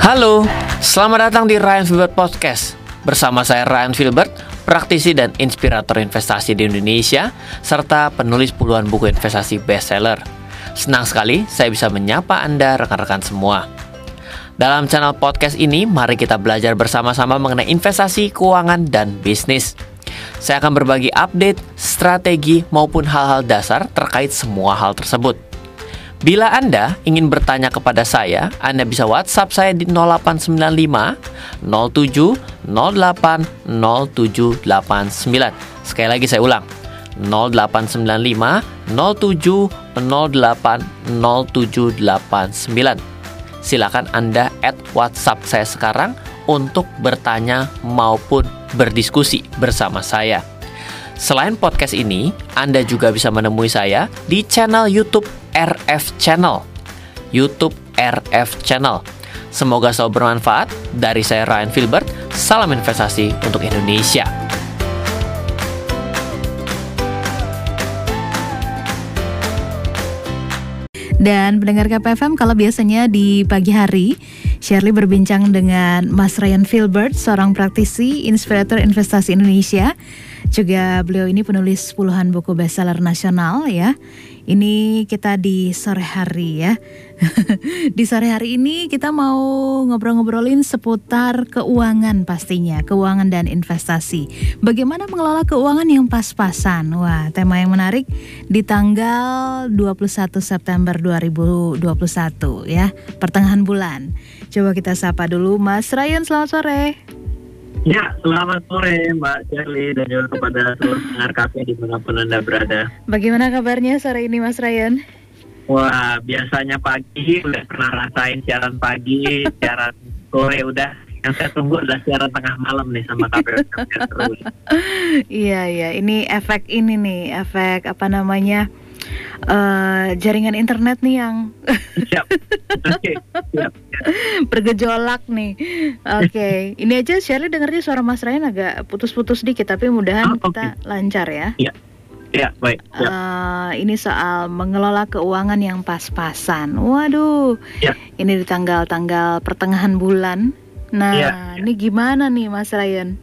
Halo, selamat datang di Ryan Filbert Podcast. Bersama saya Ryan Filbert, praktisi dan inspirator investasi di Indonesia, serta penulis puluhan buku investasi bestseller. Senang sekali saya bisa menyapa Anda rekan-rekan semua. Dalam channel podcast ini, mari kita belajar bersama-sama mengenai investasi, keuangan, dan bisnis. Saya akan berbagi update, strategi, maupun hal-hal dasar terkait semua hal tersebut. Bila Anda ingin bertanya kepada saya, Anda bisa WhatsApp saya di 0895 07 08 0789. Sekali lagi saya ulang. 0895 07 08 0789. Silakan Anda add WhatsApp saya sekarang untuk bertanya maupun berdiskusi bersama saya. Selain podcast ini, Anda juga bisa menemui saya di channel YouTube RF Channel. YouTube RF Channel. Semoga selalu bermanfaat. Dari saya Ryan Filbert, salam investasi untuk Indonesia. Dan pendengar KPFM kalau biasanya di pagi hari Shirley berbincang dengan Mas Ryan Filbert, seorang praktisi inspirator investasi Indonesia. Juga beliau ini penulis puluhan buku bestseller nasional ya. Ini kita di sore hari ya. di sore hari ini kita mau ngobrol-ngobrolin seputar keuangan pastinya, keuangan dan investasi. Bagaimana mengelola keuangan yang pas-pasan? Wah, tema yang menarik di tanggal 21 September 2021 ya, pertengahan bulan. Coba kita sapa dulu Mas Ryan, selamat sore. Ya, selamat sore Mbak Shirley dan juga kepada seluruh pendengar kafe di mana pun Anda berada. Bagaimana kabarnya sore ini Mas Ryan? Wah, biasanya pagi udah pernah rasain siaran pagi, siaran sore udah. Yang saya tunggu adalah siaran tengah malam nih sama KPU terus. Iya, iya. Ini efek ini nih, efek apa namanya? Uh, jaringan internet nih yang siap. Okay, siap, bergejolak nih. Oke, okay. ini aja Shirley dengarnya suara Mas Ryan agak putus-putus dikit, tapi mudahan oh, okay. kita lancar ya. Iya. Ya, baik. Ya. Uh, ini soal mengelola keuangan yang pas-pasan. Waduh, ya. ini di tanggal-tanggal pertengahan bulan. Nah, ya, ya. ini gimana nih, Mas Ryan?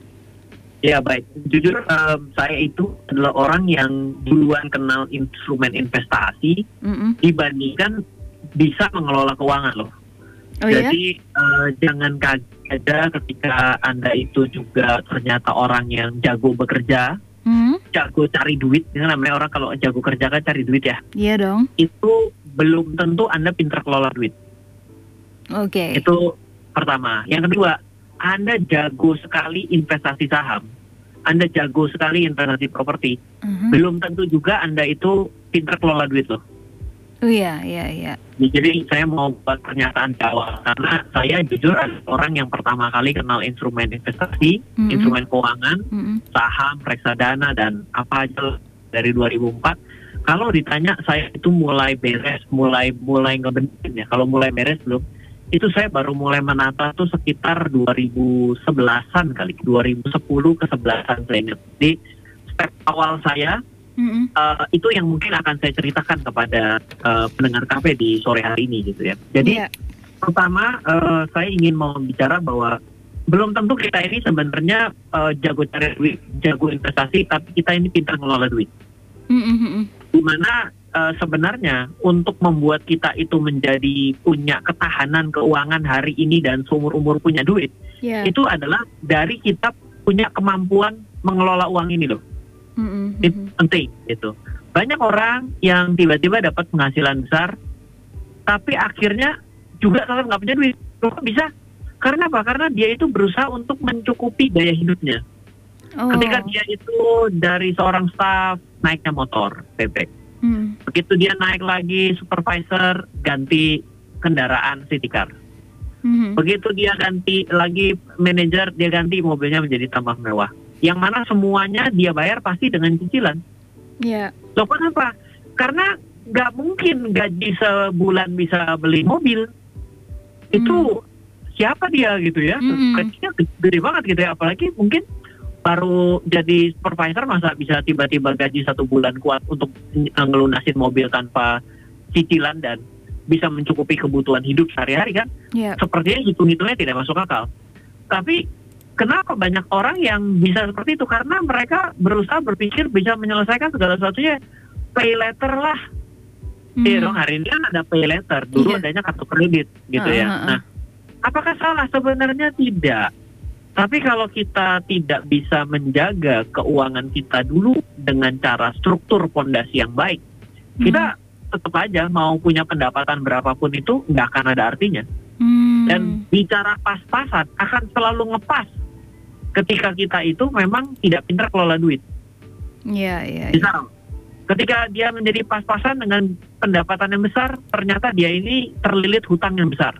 Ya baik, jujur um, saya itu adalah orang yang duluan kenal instrumen investasi mm-hmm. dibandingkan bisa mengelola keuangan loh. Oh, iya? Jadi ya? uh, jangan kaget aja ketika anda itu juga ternyata orang yang jago bekerja, mm-hmm. jago cari duit. Ini namanya orang kalau jago kerja kan cari duit ya. Iya dong. Itu belum tentu anda pintar kelola duit. Oke. Okay. Itu pertama. Yang kedua, anda jago sekali investasi saham, Anda jago sekali investasi properti, uh-huh. belum tentu juga Anda itu pintar kelola duit loh. Oh iya, iya, iya. Jadi saya mau buat pernyataan awal karena saya jujur adalah orang yang pertama kali kenal instrumen investasi, mm-hmm. instrumen keuangan, mm-hmm. saham, reksadana dan apa aja dari 2004. Kalau ditanya saya itu mulai beres, mulai mulai ngebenerin ya. Kalau mulai beres belum, itu saya baru mulai menata tuh sekitar 2011-an kali, 2010 ke 11-an saya ingat. Jadi step awal saya mm-hmm. uh, itu yang mungkin akan saya ceritakan kepada uh, pendengar kafe di sore hari ini gitu ya. Jadi yeah. pertama uh, saya ingin mau bicara bahwa belum tentu kita ini sebenarnya uh, jago cari duit, jago investasi, tapi kita ini pintar ngelola duit. Mm-hmm. Di mana uh, sebenarnya untuk membuat kita itu menjadi punya ketahanan keuangan hari ini dan seumur umur punya duit yeah. itu adalah dari kita punya kemampuan mengelola uang ini loh. Mm-hmm. itu penting itu banyak orang yang tiba-tiba dapat penghasilan besar tapi akhirnya juga tetap nggak punya duit. Kok bisa? Karena apa? Karena dia itu berusaha untuk mencukupi gaya hidupnya. Oh. ketika dia itu dari seorang staff naiknya motor bebek Hmm. Begitu dia naik lagi supervisor ganti kendaraan city car. Hmm. Begitu dia ganti lagi manajer dia ganti mobilnya menjadi tambah mewah. Yang mana semuanya dia bayar pasti dengan cicilan. Iya. Yeah. Loh kenapa? Karena nggak mungkin gaji sebulan bisa beli mobil. Itu hmm. siapa dia gitu ya? Hmm. Gajinya gede banget gitu ya. Apalagi mungkin baru jadi supervisor masa bisa tiba-tiba gaji satu bulan kuat untuk ngelunasin mobil tanpa cicilan dan bisa mencukupi kebutuhan hidup sehari-hari kan. Yeah. Sepertinya hitung-hitungnya tidak masuk akal. Tapi kenapa banyak orang yang bisa seperti itu? Karena mereka berusaha berpikir bisa menyelesaikan segala sesuatunya pay letter lah. Iya Hmm. dong hari ini kan ada pay letter, dulu Iya. adanya kartu kredit gitu Ah, ya. ah, ah. Nah, apakah salah? Sebenarnya tidak. Tapi kalau kita tidak bisa menjaga keuangan kita dulu dengan cara struktur pondasi yang baik, kita tetap aja mau punya pendapatan berapapun itu nggak akan ada artinya. Hmm. Dan bicara pas-pasan akan selalu ngepas ketika kita itu memang tidak pintar kelola duit. Iya, iya. iya. Misal, ketika dia menjadi pas-pasan dengan pendapatan yang besar, ternyata dia ini terlilit hutang yang besar.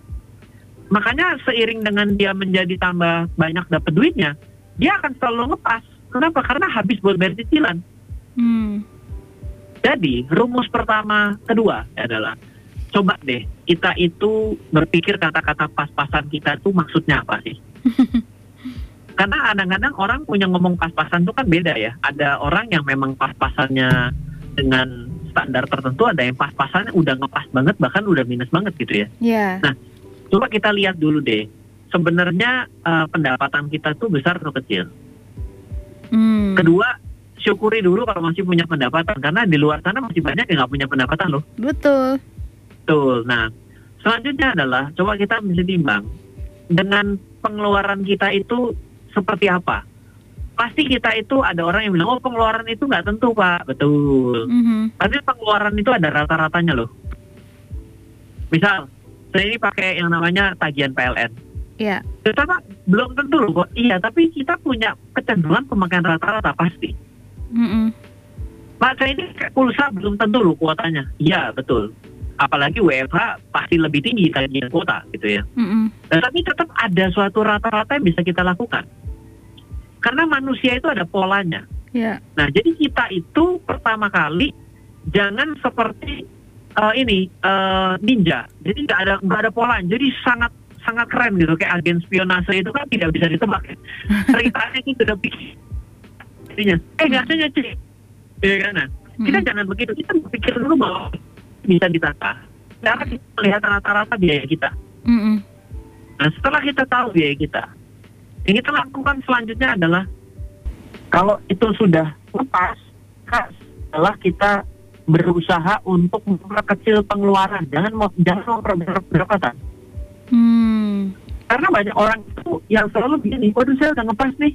Makanya seiring dengan dia menjadi tambah banyak dapat duitnya, dia akan selalu ngepas. Kenapa? Karena habis buat bayar cicilan. Hmm. Jadi rumus pertama kedua adalah coba deh kita itu berpikir kata-kata pas-pasan kita itu maksudnya apa sih? Karena kadang-kadang orang punya ngomong pas-pasan itu kan beda ya. Ada orang yang memang pas-pasannya dengan standar tertentu, ada yang pas-pasannya udah ngepas banget bahkan udah minus banget gitu ya. Ya. Coba kita lihat dulu deh. Sebenarnya eh, pendapatan kita tuh besar atau kecil. Hmm. Kedua, syukuri dulu kalau masih punya pendapatan karena di luar sana masih banyak yang nggak punya pendapatan loh. Betul. Betul. Nah, selanjutnya adalah coba kita bisa timbang dengan pengeluaran kita itu seperti apa. Pasti kita itu ada orang yang bilang, oh pengeluaran itu nggak tentu pak. Betul. Mhm. Tapi pengeluaran itu ada rata-ratanya loh. Misal, saya ini pakai yang namanya tagihan PLN. Ya. Ternyata belum tentu loh kok. Iya, tapi kita punya kecenderungan pemakaian rata-rata pasti. Mhm. Pak, saya ini pulsa belum tentu loh kuotanya. Iya, betul. Apalagi WFH pasti lebih tinggi tagihan kuota gitu ya. Mhm. Nah, tapi tetap ada suatu rata-rata yang bisa kita lakukan. Karena manusia itu ada polanya. Ya. Nah, jadi kita itu pertama kali jangan seperti eh, ini eh, ninja. Jadi nggak ada nggak ada pola. Jadi sangat sangat keren gitu kayak agen spionase itu kan tidak bisa ditebak ya. Ceritanya itu sudah pikir. Jadinya, eh nggak ada sih. Iya kan? Nah, kita Mhm. jangan begitu. Kita berpikir dulu bahwa bisa ditata. Karena kita melihat rata-rata biaya kita. Nah, setelah kita tahu biaya kita, yang kita lakukan selanjutnya adalah kalau itu sudah lepas, khas adalah kita berusaha untuk memperkecil pengeluaran, jangan mau jangan memperbesar pendapatan. Hmm. Karena banyak orang itu yang selalu begini, waduh saya udah ngepas nih.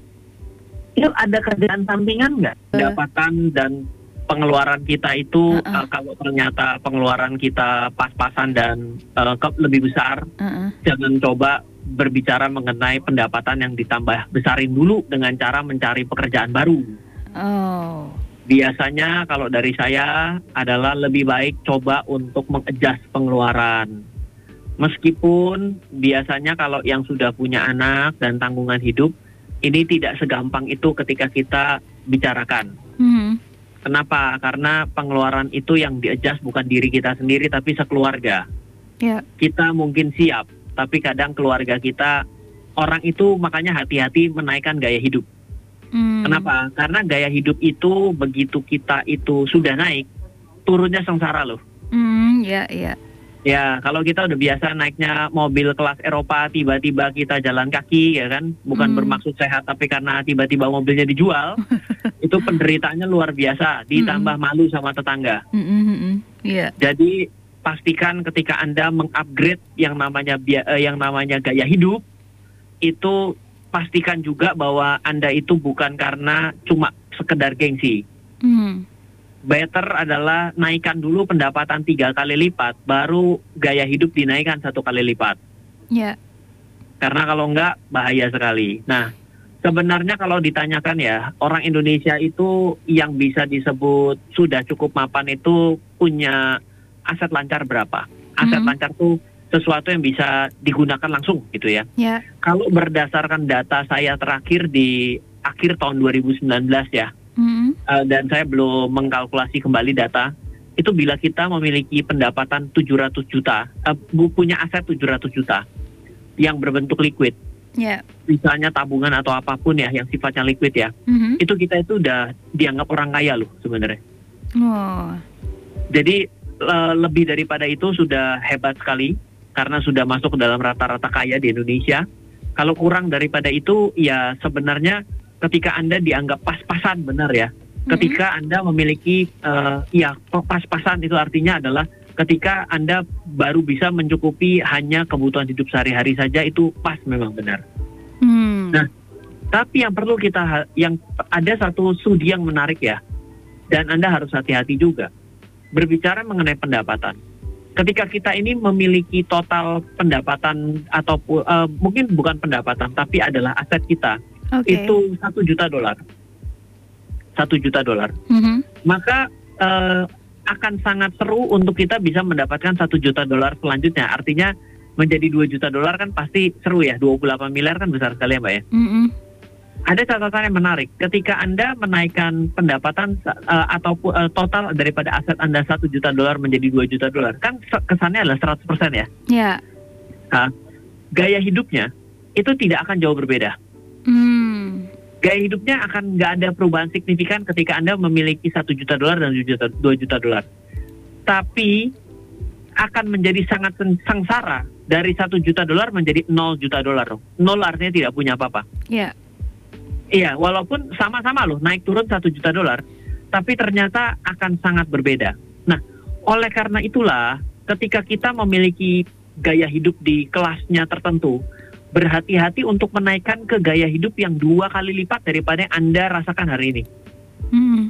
Itu ada kerjaan sampingan nggak? Pendapatan dan pengeluaran kita itu Uh-uh. eh, kalau ternyata pengeluaran kita pas-pasan dan eh, ke- lebih besar, Uh-uh. jangan coba berbicara mengenai pendapatan yang ditambah besarin dulu dengan cara mencari pekerjaan baru. Oh. Biasanya kalau dari saya adalah lebih baik coba untuk mengadjust pengeluaran. Meskipun biasanya kalau yang sudah punya anak dan tanggungan hidup, ini tidak segampang itu ketika kita bicarakan. Mhm. Kenapa? Karena pengeluaran itu yang di-adjust bukan diri kita sendiri tapi sekeluarga. Ya. kita mungkin siap, tapi kadang keluarga kita orang itu makanya hati-hati menaikkan gaya hidup. Hmm. Kenapa? Karena gaya hidup itu begitu kita itu sudah naik, turunnya sengsara loh. Hmm. Ya. Ya. Ya, kalau kita udah biasa naiknya mobil kelas Eropa, tiba-tiba kita jalan kaki, ya kan? Bukan Hmm. bermaksud sehat, tapi karena tiba-tiba mobilnya dijual, itu penderitaannya luar biasa, ditambah malu sama tetangga. Mhm. Mhm. Ya. Jadi pastikan ketika Anda mengupgrade yang namanya bia- eh, yang namanya gaya hidup itu pastikan juga bahwa Anda itu bukan karena cuma sekedar gengsi. Hmm. Better adalah naikkan dulu pendapatan tiga kali lipat, baru gaya hidup dinaikkan satu kali lipat. Ya. Karena kalau enggak bahaya sekali. Nah, sebenarnya kalau ditanyakan ya, orang Indonesia itu yang bisa disebut sudah cukup mapan itu punya aset lancar berapa? Aset Mhm. lancar tuh sesuatu yang bisa digunakan langsung gitu ya. Ya. Kalau berdasarkan data saya terakhir di akhir tahun 2019 ya, Mhm. eh, dan saya belum mengkalkulasi kembali data, itu bila kita memiliki pendapatan 700 juta, bu- punya aset 700 juta yang berbentuk liquid, Ya. misalnya tabungan atau apa pun ya yang sifatnya liquid ya, Mhm. itu kita itu udah dianggap orang kaya loh sebenarnya. Oh. Jadi uh, lebih daripada itu sudah hebat sekali karena sudah masuk ke dalam rata-rata kaya di Indonesia. Kalau kurang daripada itu ya sebenarnya ketika Anda dianggap pas-pasan benar ya. Ketika Anda memiliki uh, ya pas-pasan itu artinya adalah ketika Anda baru bisa mencukupi hanya kebutuhan hidup sehari-hari saja itu pas memang benar. Hmm. Nah, tapi yang perlu kita yang ada satu studi yang menarik ya. Dan Anda harus hati-hati juga berbicara mengenai pendapatan ketika kita ini memiliki total pendapatan atau uh, mungkin bukan pendapatan tapi adalah aset kita okay. itu satu juta dolar. Satu juta dolar. Mm-hmm. maka uh, akan sangat seru untuk kita bisa mendapatkan satu juta dolar selanjutnya. Artinya menjadi dua juta dolar kan pasti seru ya. 28 miliar kan besar sekali ya mbak ya? Mm-hmm ada catatan yang menarik. Ketika Anda menaikkan pendapatan uh, atau uh, total daripada aset Anda satu juta dolar menjadi 2 juta dolar, kan kesannya adalah 100% ya? Iya. Nah, gaya hidupnya itu tidak akan jauh berbeda. Hmm. Gaya hidupnya akan nggak ada perubahan signifikan ketika Anda memiliki satu juta dolar dan 2 juta, 2 juta dolar. Tapi akan menjadi sangat sengsara dari satu juta dolar menjadi 0 juta dolar. Nol artinya tidak punya apa-apa. Iya. Iya, walaupun sama-sama loh naik turun satu juta dolar, tapi ternyata akan sangat berbeda. Nah, oleh karena itulah ketika kita memiliki gaya hidup di kelasnya tertentu, berhati-hati untuk menaikkan ke gaya hidup yang dua kali lipat daripada yang Anda rasakan hari ini. Hmm.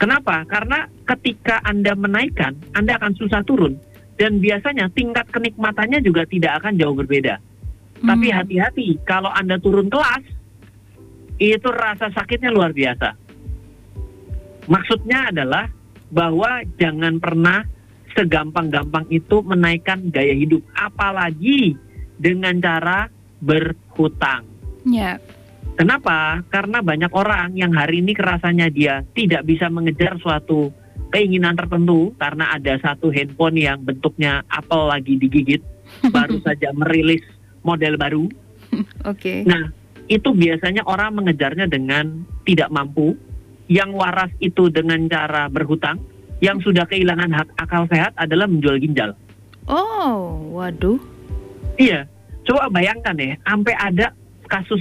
Kenapa? Karena ketika Anda menaikkan, Anda akan susah turun. Dan biasanya tingkat kenikmatannya juga tidak akan jauh berbeda. Hmm. Tapi hati-hati, kalau Anda turun kelas, itu rasa sakitnya luar biasa. Maksudnya adalah bahwa jangan pernah segampang-gampang itu menaikkan gaya hidup, apalagi dengan cara berhutang. Ya. Kenapa? Karena banyak orang yang hari ini kerasanya dia tidak bisa mengejar suatu keinginan tertentu karena ada satu handphone yang bentuknya apel lagi digigit, baru saja merilis model baru. Oke. Okay. Nah, itu biasanya orang mengejarnya dengan tidak mampu, yang waras itu dengan cara berhutang, yang sudah kehilangan hak akal sehat adalah menjual ginjal. Oh, waduh. Iya, coba bayangkan ya, sampai ada kasus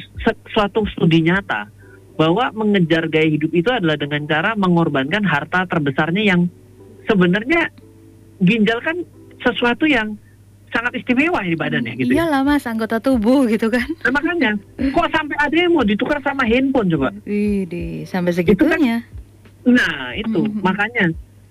suatu studi nyata bahwa mengejar gaya hidup itu adalah dengan cara mengorbankan harta terbesarnya yang sebenarnya ginjal kan sesuatu yang sangat istimewa di badannya gitu. Ya. Iyalah mas, anggota tubuh gitu kan. Nah, makanya, kok sampai ada yang mau ditukar sama handphone coba? Wih, sampai segitunya. Itu kan, nah, itu mm -hmm. makanya.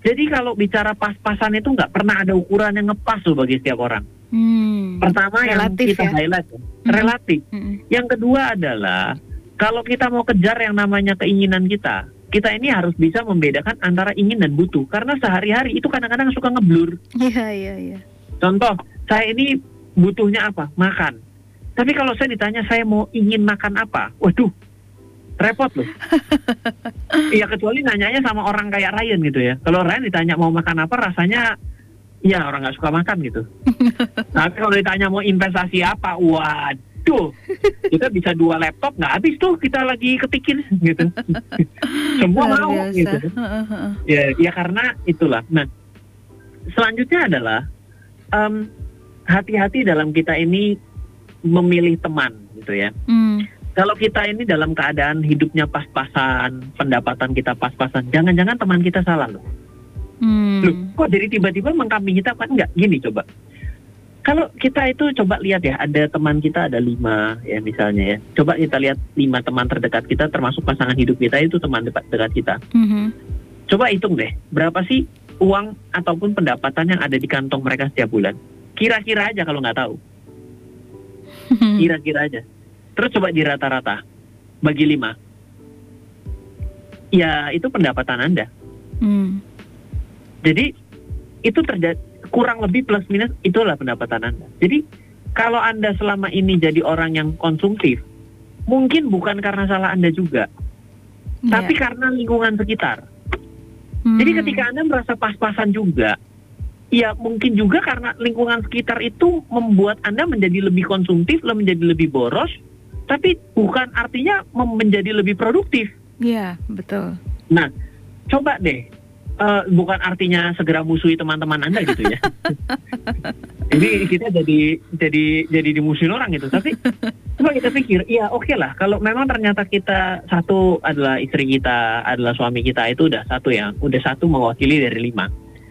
Jadi kalau bicara pas-pasan itu nggak pernah ada ukuran yang ngepas loh bagi setiap orang. Hmm. Pertama relatif yang kita ya? highlight mm -hmm. relatif. Mm -hmm. Yang kedua adalah kalau kita mau kejar yang namanya keinginan kita, kita ini harus bisa membedakan antara ingin dan butuh. Karena sehari-hari itu kadang-kadang suka ngeblur. Iya, iya, iya. Contoh, saya ini butuhnya apa? Makan. Tapi kalau saya ditanya saya mau ingin makan apa? Waduh, repot loh. Iya kecuali nanyanya sama orang kayak Ryan gitu ya. Kalau Ryan ditanya mau makan apa rasanya ya orang nggak suka makan gitu. Tapi kalau ditanya mau investasi apa, waduh, kita bisa dua laptop nggak habis tuh kita lagi ketikin gitu. Semua Luar mau biasa. gitu. ya, ya karena itulah. Nah, selanjutnya adalah um, hati-hati dalam kita ini memilih teman gitu ya. Hmm. Kalau kita ini dalam keadaan hidupnya pas-pasan, pendapatan kita pas-pasan, jangan-jangan teman kita salah loh. Hmm. Loh, kok jadi tiba-tiba mengkambing kita kan enggak gini coba. Kalau kita itu coba lihat ya, ada teman kita ada lima ya misalnya ya. Coba kita lihat lima teman terdekat kita termasuk pasangan hidup kita itu teman dekat dekat kita. Hmm. Coba hitung deh, berapa sih uang ataupun pendapatan yang ada di kantong mereka setiap bulan? Kira-kira aja kalau nggak tahu. Kira-kira aja. Terus coba di rata-rata. Bagi lima. Ya itu pendapatan Anda. Hmm. Jadi itu terjadi kurang lebih plus minus itulah pendapatan Anda. Jadi kalau Anda selama ini jadi orang yang konsumtif, mungkin bukan karena salah Anda juga, yeah. tapi karena lingkungan sekitar. Hmm. Jadi ketika Anda merasa pas-pasan juga, ya mungkin juga karena lingkungan sekitar itu membuat Anda menjadi lebih konsumtif, menjadi lebih boros, tapi bukan artinya menjadi lebih produktif. Iya, betul. Nah, coba deh uh, bukan artinya segera musuhi teman-teman anda gitu ya. Ini kita jadi jadi jadi dimusuhin orang gitu. Tapi coba kita pikir, iya oke okay lah. Kalau memang ternyata kita satu adalah istri kita, adalah suami kita itu udah satu ya, udah satu mewakili dari lima.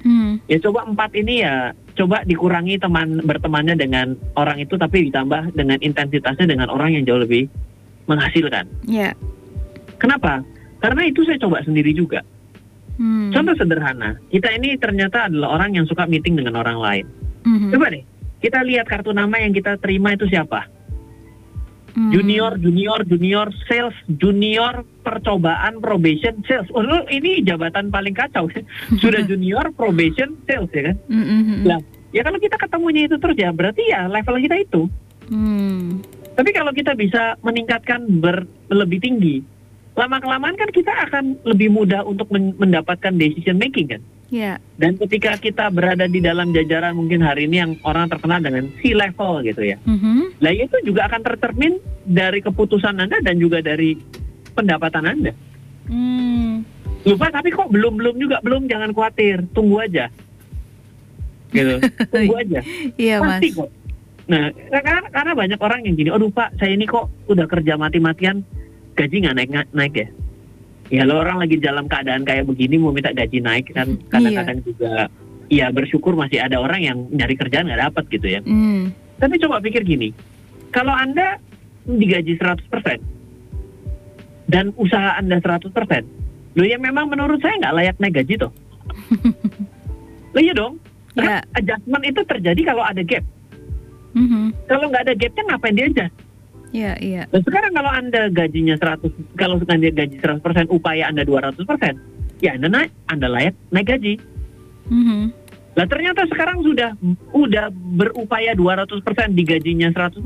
Hmm. Ya coba empat ini ya coba dikurangi teman bertemannya dengan orang itu tapi ditambah dengan intensitasnya dengan orang yang jauh lebih menghasilkan. Ya. Yeah. Kenapa? Karena itu saya coba sendiri juga. Hmm. Contoh sederhana, kita ini ternyata adalah orang yang suka meeting dengan orang lain. Hmm. Coba deh, kita lihat kartu nama yang kita terima itu siapa? Hmm. Junior, junior, junior, sales, junior, percobaan, probation, sales. Oh, ini jabatan paling kacau. Sudah junior, probation, sales ya kan? Hmm. hmm, hmm. Nah, ya kalau kita ketemunya itu terus ya berarti ya level kita itu. Hmm. Tapi kalau kita bisa meningkatkan ber lebih tinggi, lama kelamaan kan kita akan lebih mudah untuk mendapatkan decision making kan. Yeah. Dan ketika kita berada di dalam jajaran mungkin hari ini yang orang terkenal dengan C level gitu ya. Mm-hmm. Nah itu juga akan tercermin dari keputusan anda dan juga dari pendapatan anda. Mm. Lupa tapi kok belum belum juga belum jangan khawatir tunggu aja. Gitu tunggu aja. Iya Pasti mas. kok. Nah karena karena banyak orang yang gini, aduh pak saya ini kok udah kerja mati-matian gaji nggak naik naik ya ya lo orang lagi dalam keadaan kayak begini mau minta gaji naik kan iya. kadang-kadang iya. juga ya bersyukur masih ada orang yang nyari kerjaan nggak dapat gitu ya mm. tapi coba pikir gini kalau anda digaji 100% dan usaha anda 100% lo ya memang menurut saya nggak layak naik gaji tuh lo iya dong yeah. adjustment itu terjadi kalau ada gap mm-hmm. kalau nggak ada gapnya ngapain dia aja Iya, iya. Dan sekarang kalau Anda gajinya 100, kalau Anda gaji 100%, upaya Anda 200%, ya Anda naik, Anda layak naik gaji. Mm -hmm. Nah ternyata sekarang sudah udah berupaya 200% di gajinya 100%.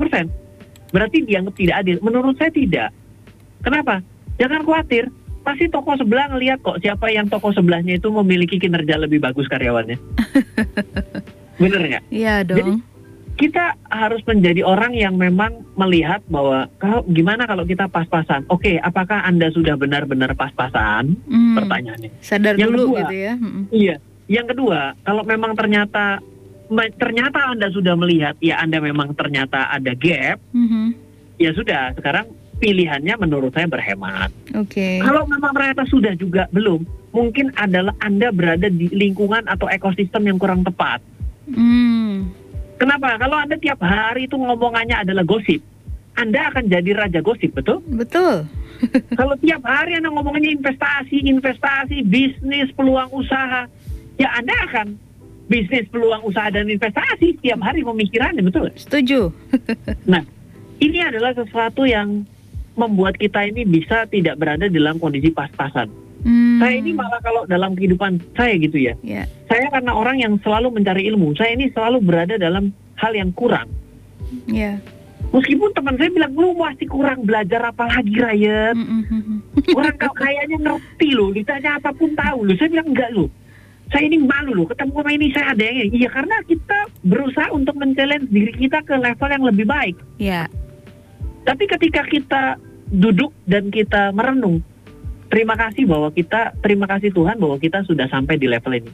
Berarti dianggap tidak adil. Menurut saya tidak. Kenapa? Jangan khawatir. Pasti toko sebelah ngelihat kok siapa yang toko sebelahnya itu memiliki kinerja lebih bagus karyawannya. Bener nggak? Iya dong. Jadi, kita harus menjadi orang yang memang melihat bahwa kalau gimana kalau kita pas-pasan. Oke, okay, apakah anda sudah benar-benar pas-pasan? Hmm. Pertanyaannya. Sadar yang dulu kedua, gitu ya. Hmm. Iya. Yang kedua, kalau memang ternyata ternyata anda sudah melihat ya anda memang ternyata ada gap, hmm. ya sudah. Sekarang pilihannya menurut saya berhemat. Oke. Okay. Kalau memang ternyata sudah juga belum, mungkin adalah anda berada di lingkungan atau ekosistem yang kurang tepat. Hmm Kenapa? Kalau Anda tiap hari itu ngomongannya adalah gosip, Anda akan jadi raja gosip, betul? Betul. Kalau tiap hari Anda ngomongnya investasi, investasi, bisnis, peluang usaha, ya Anda akan bisnis, peluang usaha dan investasi tiap hari pemikirannya, betul? Setuju. nah, ini adalah sesuatu yang membuat kita ini bisa tidak berada dalam kondisi pas-pasan. Hmm. Saya ini malah kalau dalam kehidupan saya gitu ya, yeah. saya karena orang yang selalu mencari ilmu, saya ini selalu berada dalam hal yang kurang. Yeah. Meskipun teman saya bilang lu masih kurang belajar apa lagi Ryan. Mm -hmm. Orang kayaknya ngerti loh, ditanya apa pun tahu loh. Saya bilang enggak loh. Saya ini malu loh, ketemu sama ini saya ada yang Iya karena kita berusaha untuk men diri kita ke level yang lebih baik. Iya. Yeah. Tapi ketika kita duduk dan kita merenung, terima kasih bahwa kita terima kasih Tuhan bahwa kita sudah sampai di level ini.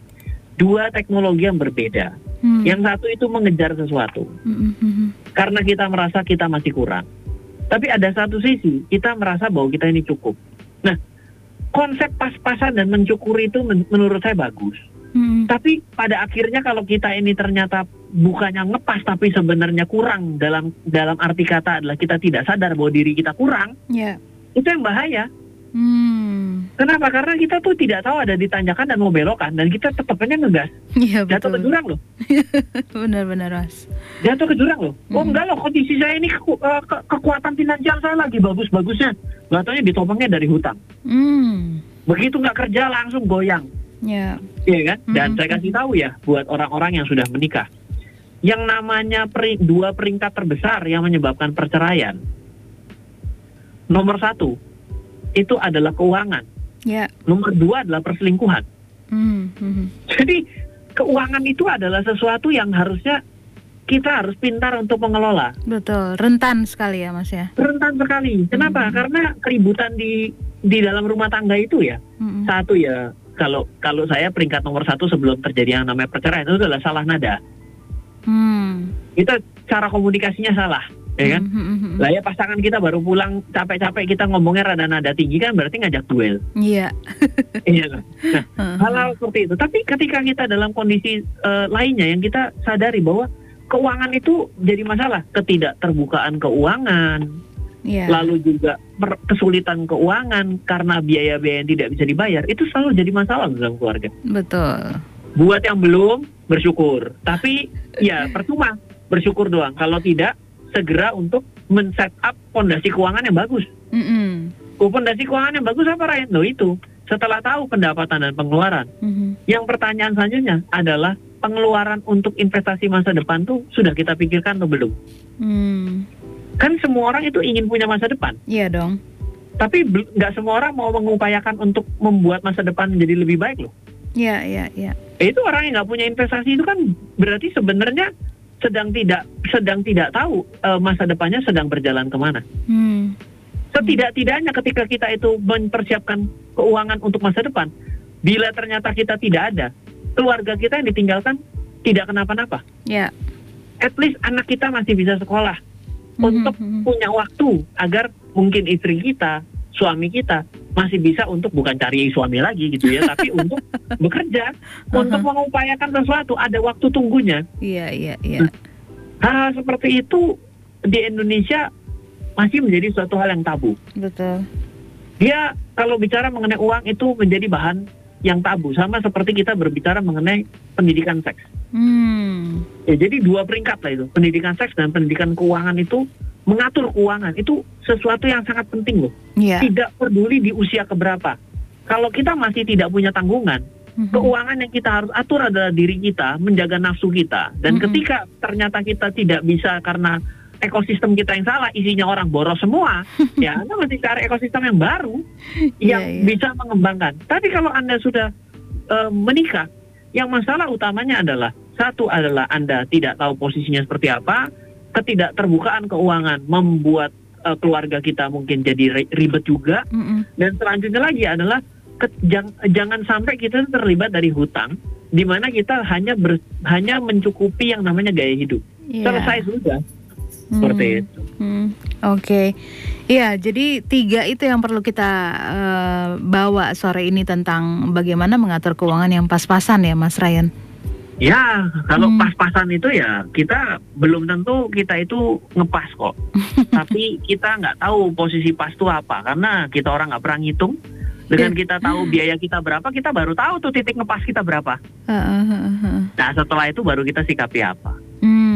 Dua teknologi yang berbeda. Hmm. Yang satu itu mengejar sesuatu. Hmm, hmm, hmm. Karena kita merasa kita masih kurang. Tapi ada satu sisi kita merasa bahwa kita ini cukup. Nah, konsep pas-pasan dan mencukuri itu men menurut saya bagus. Hmm. Tapi pada akhirnya kalau kita ini ternyata bukannya ngepas tapi sebenarnya kurang dalam dalam arti kata adalah kita tidak sadar bahwa diri kita kurang. Yeah. Itu yang bahaya. Hmm. Kenapa? Karena kita tuh tidak tahu ada ditanjakan dan mau belokan dan kita tetap aja ngegas. Iya betul. Jatuh ke jurang loh. Benar-benar mas. Jatuh ke jurang loh. Oh hmm. enggak loh kondisi saya ini ke uh, ke kekuatan finansial saya lagi bagus-bagusnya. Gak taunya ditopangnya dari hutang. Hmm. Begitu nggak kerja langsung goyang. Iya. Iya kan? Dan hmm. saya kasih tahu ya buat orang-orang yang sudah menikah. Yang namanya peri dua peringkat terbesar yang menyebabkan perceraian. Nomor satu, itu adalah keuangan. Yeah. Nomor dua adalah perselingkuhan. Mm -hmm. Jadi keuangan itu adalah sesuatu yang harusnya kita harus pintar untuk mengelola. Betul, rentan sekali ya Mas ya. Rentan sekali. Kenapa? -hmm. Karena keributan di di dalam rumah tangga itu ya, -hmm. satu ya kalau kalau saya peringkat nomor satu sebelum terjadi yang namanya perceraian itu adalah salah nada. Hmm. Kita cara komunikasinya salah, ya kan? Hmm, hmm, hmm. Lah ya pasangan kita baru pulang capek-capek kita ngomongnya rada nada tinggi kan berarti ngajak duel. Iya. iya kan? Nah, hal-hal seperti itu. Tapi ketika kita dalam kondisi uh, lainnya yang kita sadari bahwa keuangan itu jadi masalah, ketidakterbukaan keuangan, yeah. lalu juga kesulitan keuangan karena biaya-biaya yang tidak bisa dibayar itu selalu jadi masalah dalam keluarga. Betul. Buat yang belum bersyukur, tapi ya percuma bersyukur doang. Kalau tidak segera untuk men-set up fondasi keuangan yang bagus. Mm -hmm. Fondasi keuangan yang bagus apa Ryan? Loh itu setelah tahu pendapatan dan pengeluaran. Mm -hmm. Yang pertanyaan selanjutnya adalah pengeluaran untuk investasi masa depan tuh sudah kita pikirkan atau belum? Mm. Kan semua orang itu ingin punya masa depan. Iya dong. Tapi nggak semua orang mau mengupayakan untuk membuat masa depan menjadi lebih baik loh. Iya, iya, iya. Itu orang yang nggak punya investasi itu kan berarti sebenarnya sedang tidak sedang tidak tahu uh, masa depannya sedang berjalan ke mana. Hmm. Setidak-tidaknya ketika kita itu mempersiapkan keuangan untuk masa depan, bila ternyata kita tidak ada, keluarga kita yang ditinggalkan tidak kenapa-napa. Ya. At least anak kita masih bisa sekolah mm-hmm. untuk mhm. punya waktu agar mungkin istri kita, suami kita masih bisa untuk bukan cari suami lagi gitu ya, tapi untuk bekerja, uh-huh. untuk mengupayakan sesuatu, ada waktu tunggunya. Iya, iya, iya. Hal seperti itu di Indonesia masih menjadi suatu hal yang tabu. Betul. Dia kalau bicara mengenai uang itu menjadi bahan yang tabu, sama seperti kita berbicara mengenai pendidikan seks. Hmm. Ya, jadi dua peringkat lah itu, pendidikan seks dan pendidikan keuangan itu mengatur keuangan itu sesuatu yang sangat penting loh. Yeah. Tidak peduli di usia keberapa. Kalau kita masih tidak punya tanggungan, mm-hmm. keuangan yang kita harus atur adalah diri kita, menjaga nafsu kita. Dan mm-hmm. ketika ternyata kita tidak bisa karena ekosistem kita yang salah, isinya orang boros semua, ya Anda mesti cari ekosistem yang baru iya, yang yeah, yeah. bisa mengembangkan. Tapi kalau Anda sudah uh, menikah, yang masalah utamanya adalah satu adalah Anda tidak tahu posisinya seperti apa, ketidakterbukaan keuangan membuat uh, keluarga kita mungkin jadi ribet juga, mm -hmm. dan selanjutnya lagi adalah ke, jang, jangan sampai kita terlibat dari hutang, di mana kita hanya ber, hanya mencukupi yang namanya gaya hidup. Yeah. Selesai sudah. Hmm. Seperti itu. Hmm. Oke, okay. iya. Jadi tiga itu yang perlu kita uh, bawa sore ini tentang bagaimana mengatur keuangan yang pas-pasan ya, Mas Ryan. Ya, kalau hmm. pas-pasan itu ya kita belum tentu kita itu ngepas kok. Tapi kita nggak tahu posisi pas itu apa karena kita orang nggak pernah ngitung. Dengan iya. kita tahu biaya kita berapa, kita baru tahu tuh titik ngepas kita berapa. Nah setelah itu baru kita sikapi apa. Hmm,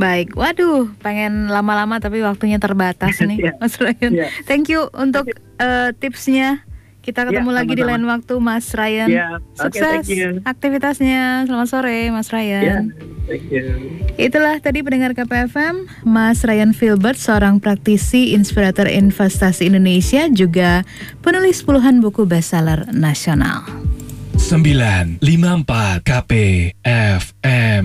baik. Waduh, pengen lama-lama tapi waktunya terbatas nih, Mas Ryan. Yeah. Thank you untuk uh, tipsnya. Kita ketemu ya, lagi sama -sama. di lain waktu Mas Ryan. Ya, Sukses okay, aktivitasnya. Selamat sore Mas Ryan. Ya, thank you. Itulah tadi pendengar KPFM Mas Ryan Filbert seorang praktisi inspirator investasi Indonesia juga penulis puluhan buku bestseller nasional. 954 KPFM